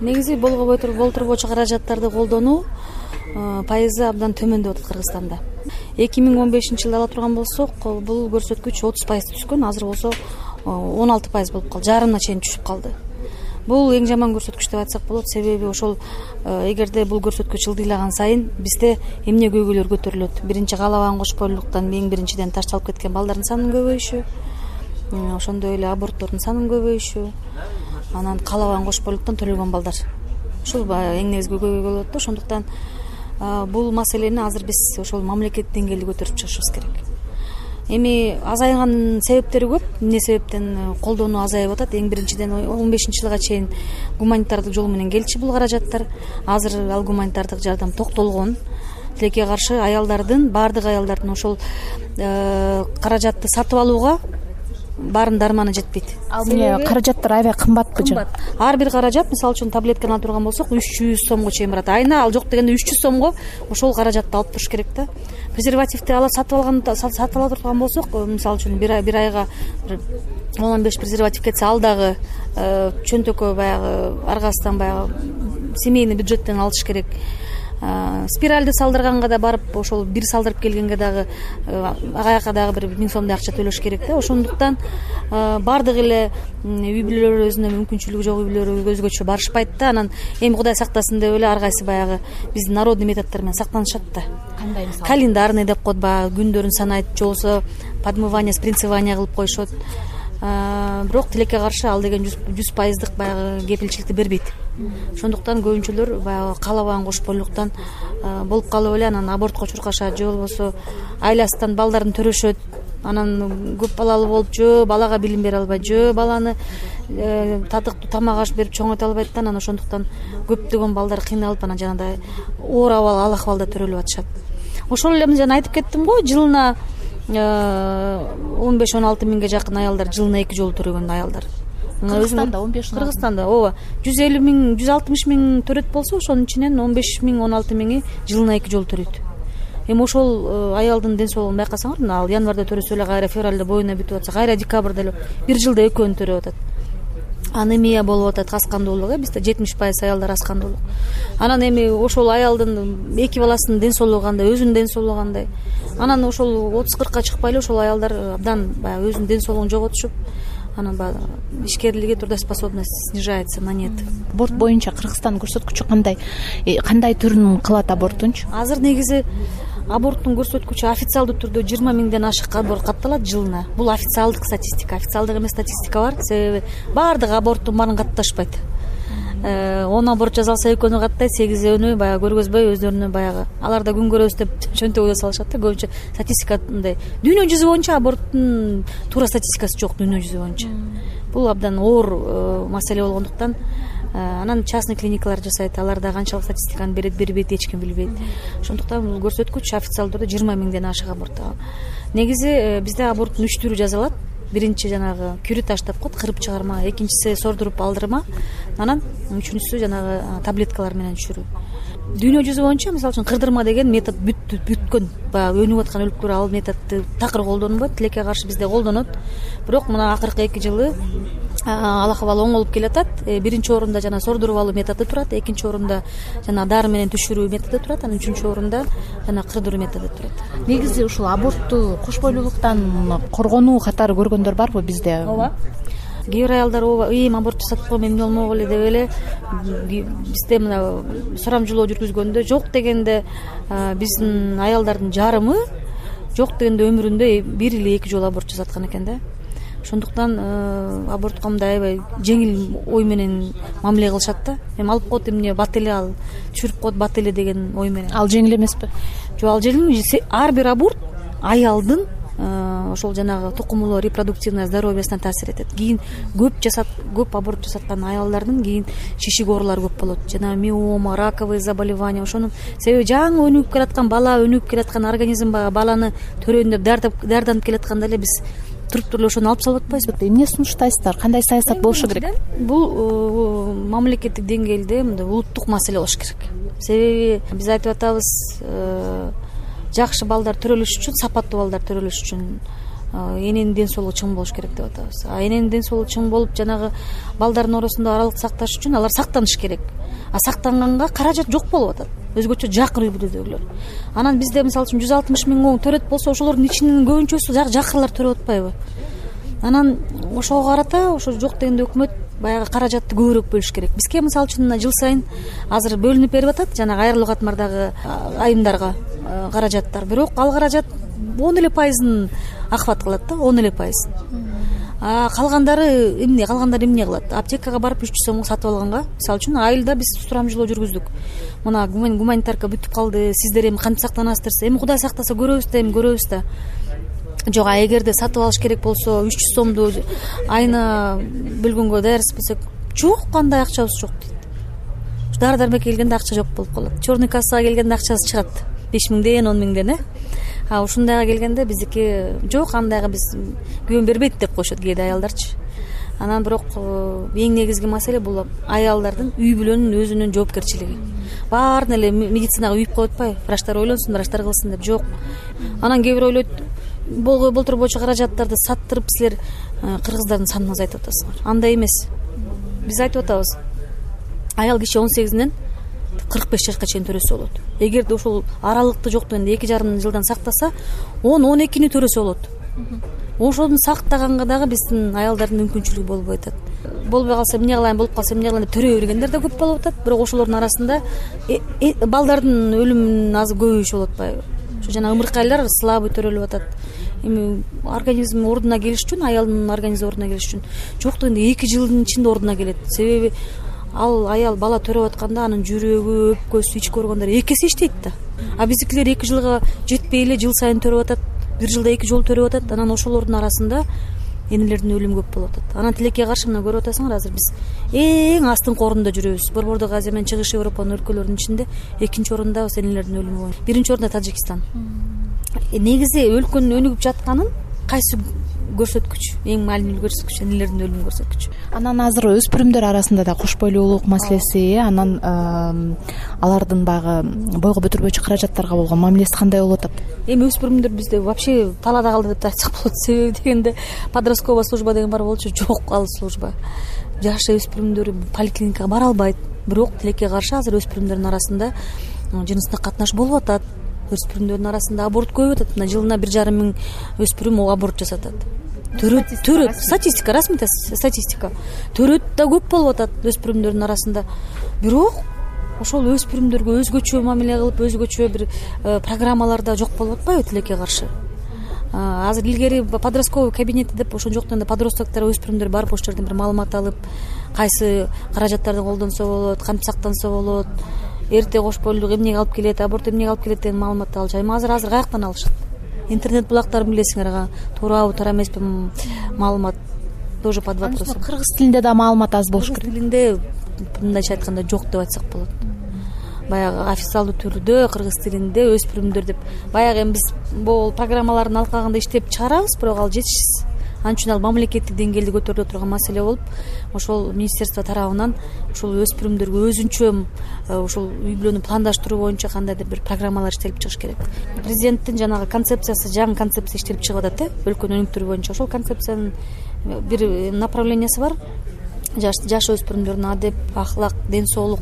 негизи болтурбоочу каражаттарды колдонуу пайызы абдан төмөндөп атат кыргызстанда. Эки миң он бешинчи жылы ала турган болсок бул көрсөткүч отуз пайызга түшкөн азыр болсо он алты пайыз болуп калды жарымына чейин түшүп калды. Бул эң жаман көрсөткүч деп айтсак болот себеби ошол эгерде бул көрсөткүч ылдыйлаган сайын бизде эмне көйгөйлөр көтөрүлөт? Биринчи каалабаган кошпойлуктан эң биринчиден ташталып кеткен балдардын санынын көбөйүшү ошондой эле аборттордун санынын көбөйүшү анан каалабаган кошпойлуктан төлөгөн балдар. Ушул баягы эң негизги көйгөй атат да ошондуктан бул маселени азыр биз ошол мамлекет деңгээлде көтөрүп чыгышыбыз керек. Эми азайганын себептери көп. Эмне себептен колдонуу азайып атат? Эң биринчиден он бешинчи жылга чейин гуманитардык жол менен келчү бул каражаттар. Азыр ал гуманитардык жардам токтолгон. Тилекке каршы аялдардын баардык аялдардын ошол каражатты сатып алууга баарынын дарманы жетпейт. Ал эмне каражаттар аябай кымбатпы же кымбат. Ар бир каражат мисалы үчүн таблетканы ала турган болсок үч жүз сомго чейин барат. Айына ал жок дегенде үч жүз сомго ошол каражатты алып туруш керек да. Презервативди сатып алган сатып ала турган болсок мисалы үчүн бир айга бир он он беш презерватив кетсе ал дагы э, чөнтөккө баягы ар кайсыдан баягы семейный бюджеттен алыш керек спиральды салдырганга да барып ошол бир салдырып келгенге дагы аяка дагы бир миң сомдой акча төлөш керек да. Ошондуктан баардык эле үй бүлөлөр өзүнө мүмкүнчүлүгү жок үй бүлөлөр өзгөчө барышпайт да. Анан эми кудай сактасын деп эле ар кайсы баягы биздин народный методдор менен сактанышат да. Кандай мисалы календарный деп коет баягы күндөрүн санайт же болбосо подмывание спринцевание кылып коюшат бирок тилекке каршы ал деген жүз пайыздык баягы кепилчиликти бербейт ошондуктан көбүнчөлөр баягы каалабаган кошпойлуктан болуп калып эле анан абортко чуркашат же болбосо айласынан балдарын төрөшөт. Анан көп балалуу болуп жөө балага билим бере албайт. Жөө баланы э, татыктуу тамак аш берип чоңойто албайт да анан ошондуктан көптөгөн балдар кыйналып анан жанагындай оор ал акыбалда төрөлүп атышат. Ошол эле жана айтып кеттим го жылына Э, он беш он алты миңге жакын аялдар жылына эки жолу төрөгөн аялдар кыргызстанда он беш кыргызстанда ооба жүз элүү миң жүз алтымыш миң төрөт болсо ошонун ичинен он беш миң он алты миңи жылына эки жолу төрөйт. Эми ошол э, аялдын ден соолугун байкасаңар мына ал январда төрөсө эле кайра февралда боюна бүтүп атса кайра декабрда эле бир жылда экөөнү төрөп атат. Анемия болуп атат аскандуулук э бизде жетимиш пайыз аялдар аскандуулук анан эми ошол аялдын эки баласынын ден соолугу кандай өзүнүн ден соолугу кандай? Анан ошол отуз кыркка чыкпай эле ошол аялдар абдан баягы өзүнүн ден соолугун жоготушуп анан баягы ишкерлиги трудоспособность снижается на нет. Аборт боюнча кыргызстандын көрсөткүчү кандай э, кандай түрүн кылат аборттунчу азыр негизи аборттун көрсөткүчү официалдуу түрдө жыйырма миңден ашык аборт катталат жылына. Бул официалдык статистика. Официалдык эмес статистика бар. Себеби баардык аборттун баарын катташпайт он аборт жасалса экөөнү каттайт сегизөөнү баягы көргөзбөй өздөрүнө баягы алар да күн көрөбүз деп чөнтөгүгө салышат да көбүнчө статистика мындай дүйнө жүзү боюнча аборттун туура статистикасы жок дүйнө жүзү боюнча. Бул абдан оор э, маселе болгондуктан Э, анан частный клиникалар жасайт алар да канчалык статистиканы берет бербейт эч ким билбейт. Ошондуктан бул көрсөткүч официалдуу түрдө жыйырма миңден ашык аборт негизи э, бизде аборттун үч түрү жасалат биринчи жанагы кюритаж деп коет кырып чыгарма экинчиси сордуруп алдырма. Анан үчүнчүсү жанагы таблеткалар менен түшүрүү дүйнө жүзү боюнча мисалы үчүн кырдырма деген метод бүткөн баягы өнүгүп аткан өлкөлөр ал методду такыр колдонбойт тилекке каршы бизде колдонот. Бирок мына акыркы эки жылы ал акыбал оңолуп келатат. Э, биринчи орунда жана сордуруп алуу методу турат экинчи орунда жана дары менен түшүрүү методу турат анан үчүнчү орунда жана кырдыруу методу турат. Негизи ушул абортту кошпойлуулуктан коргонуу катары көргөндөр барбы бизде? Ооба кээ бир аялдар ооба ыйым аборт жасатып коем эмне болмок эле деп эле бизде мына сурамжылоо жүргүзгөндө жок дегенде биздин аялдардын жарымы жок дегенде өмүрүндө бир или эки жолу аборт жасаткан экен да. Ошондуктан э, абортко мындай аябай жеңил ой менен мамиле кылышат да. Эми алып коет эмне бат эле ал түшүрүп коет бат эле деген ой менен. Ал жеңил эмеспи? Жок ал жеңил ар бир аборт аялдын э, ошол жанагы тукумулуу репродуктивный здоровьясына таасир этет. Кийин көп көп аборт жасаткан аялдардын кийин шишик оорулары көп болот. Жанагы миома раковый заболевания ошонун себеби жаңы өнүгүп келаткан бала өнүгүп келаткан организм баягы баланы төрөйүн деп даярданып келатканда эле биз туруп туруп эле ошону алып салып атпайбызбы эмне сунуштайсыздар кандай саясат болушу керек? бул э, мамлекеттик деңгээлде мындай улуттук маселе болуш керек. Себеби биз айтып атабыз э, жакшы балдар төрөлүш үчүн сапаттуу балдар төрөлүш үчүн эненин ден соолугу чың болуш керек деп атабыз. А эненин ден соолугу чың болуп жанагы балдардын оорусунда аралыкты сакташ үчүн алар сактаныш керек. А сактанганга каражат жок болуп атат. Өзгөчө жакыр үй бүлөдөгүлөр анан бизде мисалы үчүн жүз алтымыш миң төрөт болсо ошолордун ичинин көбүнчөсү жакырлар төрөп атпайбы. Анан ошого карата ошо жок дегенде өкмөт баягы каражатты көбүрөөк бөлүш керек. Бизге мисалы үчүн мына жыл сайын азыр бөлүнүп берип атат жанагы айрылуу катмардагы айымдарга каражаттар. Бирок ал каражат он эле пайызын охват кылат да он эле пайызын калгандары эмне калгандары эмне кылат? Аптекага барып үч жүз сомго сатып алганга мисалы үчүн айылда биз сурамжылоо жүргүздүк. Мына гуманитарка бүтүп калды сиздер эми кантип сактанасыздар эми кудай сактаса көрөбүз да эми көрөбүз да. Жок а эгерде сатып алыш керек болсо үч жүз сомду айына бөлгөнгө даярсыз болсок жок андай акчабыз жок дейт. Дары дармекке келгенде акча жок болуп калат. Черный кассага келгенде акчасы чыгат. Беш миңден он миңден э а ушундайга келгенде биздики жок андайга биз күбө бербейт деп коюшат кээде аялдарчы. Анан бирок э, эң негизги маселе бул аялдардын үй бүлөнүн өзүнүн жоопкерчилиги. Баарын эле медицинага үйүп коюп атпайбы врачтар ойлонсун врачтар кылсын деп жок. Анан кээ бирөө ойлойт былтыр боюнча каражаттарды саттырып силер э, кыргыздардын санын азайтып атасыңар андай эмес. Биз айтып атабыз аял киши он сегизинен кырк беш жашка чейин төрөсө болот. Эгерде ошол аралыкты жок дегенде эки жарым жылдан сактаса он он экини төрөсө болот. Ошону сактаганга дагы биздин аялдардын мүмкүнчүлүгү болбой атат. Болбой калса эмне кылайын болуп калса эмне кылайын деп төрөй бергендер да көп болуп атат. Бирок ошолордун арасында э, э, балдардын өлүмүнүн азы көбөйүшү болуп атпайбы ошо жана ымыркайлар слабый төрөлүп атат. Эми организм ордуна келиш үчүн аялдын организми ордуна келиш үчүн. Жок дегенде эки жылдын ичинде ордуна келет. Себеби ал аял бала төрөп атканда анын жүрөгү өпкөсү ички органдары эки эсе иштейт да. А биздикилер эки жылга жетпей эле жыл сайын төрөп атат бир жылда эки жолу төрөп атат. Анан ошолордун арасында энелердин өлүмү көп болуп атат. Анан тилекке каршы мына көрүп атасыңар азыр биз эң астыңкы орунда жүрөбүз. Борбордук азия менен чыгыш европанын өлкөлөрүнүн ичинде экинчи орундабыз энелердин өлүмү боюнча биринчи орунда таджикистан. Негизи өлкөнүн өнүгүп жатканын кайсы көрсөткүч эң маанилүү көрсөткүч энелердин өлүмүн көрсөткүчү анан азыр өспүрүмдөр арасында да кош бойлуулук маселеси э анан алардын баягы бойго көтөрбөчү каражаттарга болгон мамилеси кандай болуп атат? Эми өспүрүмдөр бизде вообще талаада калды деп да айтсак болот себеби дегенде подростковая служба деген бар болчу жок ал служба. Жаш өспүрүмдөр поликлиникага бара албайт бирок тилекке каршы азыр өспүрүмдөрдүн арасында жыныстык катнаш болуп атат өспүрүмдөрдүн арасында аборт көбөйүп атат. Мына жылына бир жарым миң өспүрүм аборт жасатат. Төрөт төрөт статистика расмий статистика? Төрөт да көп болуп атат өспүрүмдөрдүн арасында. Бирок ошол өспүрүмдөргө өзгөчө мамиле кылып өзгөчө бир э, программалар да жок болуп атпайбы тилекке каршы? Азыр илгери подростковый кабинети деп ошон жок дегенде подростоктор өспүрүмдөр барып ошол жерден бир маалымат алып кайсы каражаттарды колдонсо болот кантип сактанса болот эрте кош бойлуулук эмнеге алып келет аборт эмнеге алып келет деген маалыматты алышат эми азыр азыр каяктан алышат? Интернет булактарын билесиңер туурабы туура эмеспи маалымат? Тоже под вопросом. кыргыз тилинде дагы маалымат аз болуш керек. кыргыз тилинде мындайча айтканда жок деп айтсак болот. Баягы официалдуу түрдө кыргыз тилинде өспүрүмдөр деп. Баягы эми биз могул программалардын алкагында иштеп чыгарабыз бирок ал жетишсиз ал үчүн ал мамлекеттик деңгээлде көтөрүлө турган маселе болуп ошол министерство тарабынан ушул өспүрүмдөргө өзүнчө ушул үй бүлөнү пландаштыруу боюнча кандайдыр бир программалар иштелип чыгыш керек. Президенттин жанагы концепциясы жаңы концепция иштелип чыгып атат э өлкөнү өнүктүрүү боюнча. Ошол концепциянын бир направлениясы бар. Жаш өспүрүмдөрдүн адеп ахлак ден соолук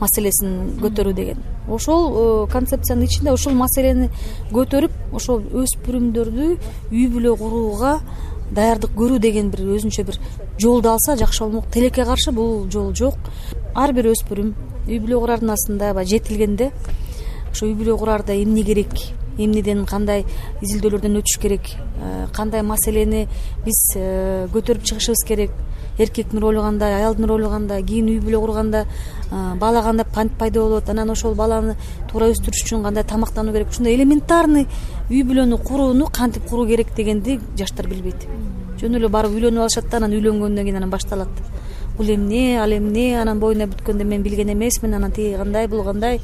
маселесин көтөрүү деген. Ошол концепциянын ичинде ушул маселени көтөрүп ошол өспүрүмдөрдү үй бүлө курууга даярдык көрүү деген бир өзүнчө бир жолду алса жакшы болмок. Тилекке каршы бул жол жок. Ар бир өспүрүм. Үй бүлө курардын астында баягы жетилгенде ошо үй бүлө кураарда эмне керек? Эмнеден кандай изилдөөлөрдөн өтүш керек? Э, кандай маселени биз э, көтөрүп чыгышыбыз керек эркектин ролу кандай аялдын ролу кандай кийин үй бүлө курганда бала кантип пайда болот анан ошол баланы туура өстүрүш үчүн кандай тамактануу керек ушундай элементарный үй бүлөнү курууну кантип куруу керек дегенди жаштар билбейт. Жөн эле барып үйлөнүп алышат да анан үйлөнгөндөн кийин анан башталат. Бул эмне ал эмне анан боюна бүткөндө мен билген эмесмин анан тиги кандай бул кандай.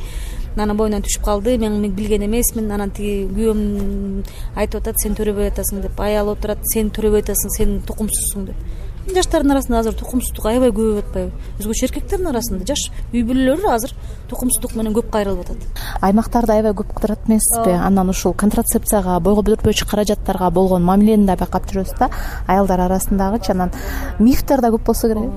Анан боюнан түшүп калды мен билген эмесмин анан тиги күйөөм айтып атат сен төрөбөй атасың деп аялы отурат сен төрөбөй атасың сен тукумсузсуң деп жаштардын арасында азыр тукумсуздук аябай көбөйүп атпайбы. Өзгөчө эркектердин арасында жаш үй бүлөлөр азыр тукумсуздук менен көп кайрылып атат. Аймактарды аябай көп кыдырат эмессизби анан ушул контрацепцияга бойго бүтүрбөчү каражаттарга болгон мамилени да байкап жүрөбүз да? Аялдар арасындагычы анан мифтер да көп болсо керек.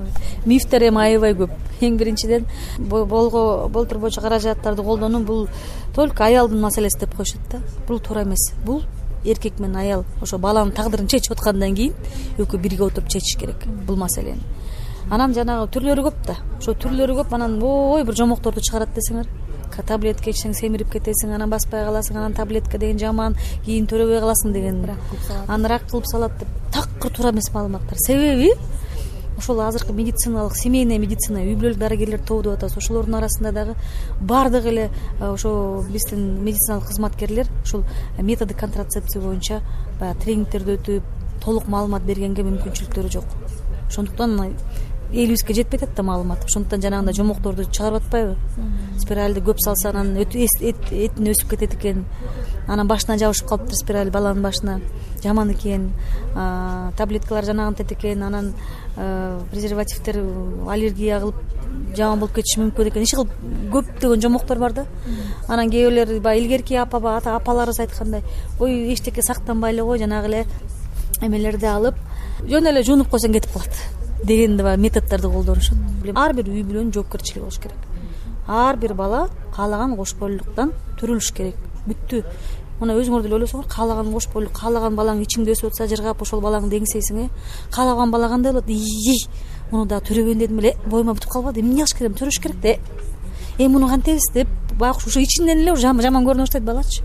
Мифтер эми аябай көп. Эң биринчиден болго бой бүтүрбөчү каражаттарды колдонуу бул только аялдын маселеси деп коюшат да. Бул туура эмес. Бул эркек менен аял ошо баланын тагдырын чечип аткандан кийин экөө бирге отуруп чечиш керек. Бул маселени анан жанагы түрлөрү көп да. Ошо түрлөрү көп анан ой бир жомокторду чыгарат десеңер таблетка ичсең семирип кетесиң анан баспай каласың анан таблетка деген жаман кийин төрөбөй каласың деген. Анан рак кылып салат деп такыр туура эмес маалыматтар. Себеби ошол азыркы медициналык семейная медицина үй бүлөлүк дарыгерлер тобу деп атабыз. Ошолордун арасында дагы баардыгы эле э, ошо биздин медициналык кызматкерлер ушул методы контрацепция боюнча баягы тренингтерди өтүп толук маалымат бергенге мүмкүнчүлүктөрү жок. Ошондуктан элибизге жетпей атат да маалымат. Ошондуктан жанагындай жомокторду чыгарып атпайбы. Спиральди көп салса анан этин өсүп кетет экен. Анан башына жабышып калыптыр спираль баланын башына. Жаман экен. Таблеткалар жанагынтет экен. Анан презервативдер аллергия кылып жаман болуп кетиши мүмкүн экен. Иши кылып көптөгөн жомоктор бар да. Анан кээ бирлер баягы илгерки апа апаларыбыз айткандай ой эчтеке сактанбай эле кой жанагы эле эмелерди алып жөн эле жуунуп койсоң кетип калат деген баягы методдорду колдонушат. Ар бир үй бүлөнүн жоопкерчилиги болуш керек. Ар бир бала каалаган кош бойлуулуктан төрөлүш керек. Бүттү. Мына өзүңөр деле ойлосоңор каалаган кош бойлуу каалаган балаң ичиңде өсүп атса жыргап ошол балаңды эңсейсиң э? Каалаган бала кандай болот? Ии муну дагы төрөбөйүн дедим эле боюма бүтүп калбады эмне кылыш керек? Төрөш керек да э эми муну кантебиз деп байкуш ошо ичинен эле жаман көрүнө баштайт балачы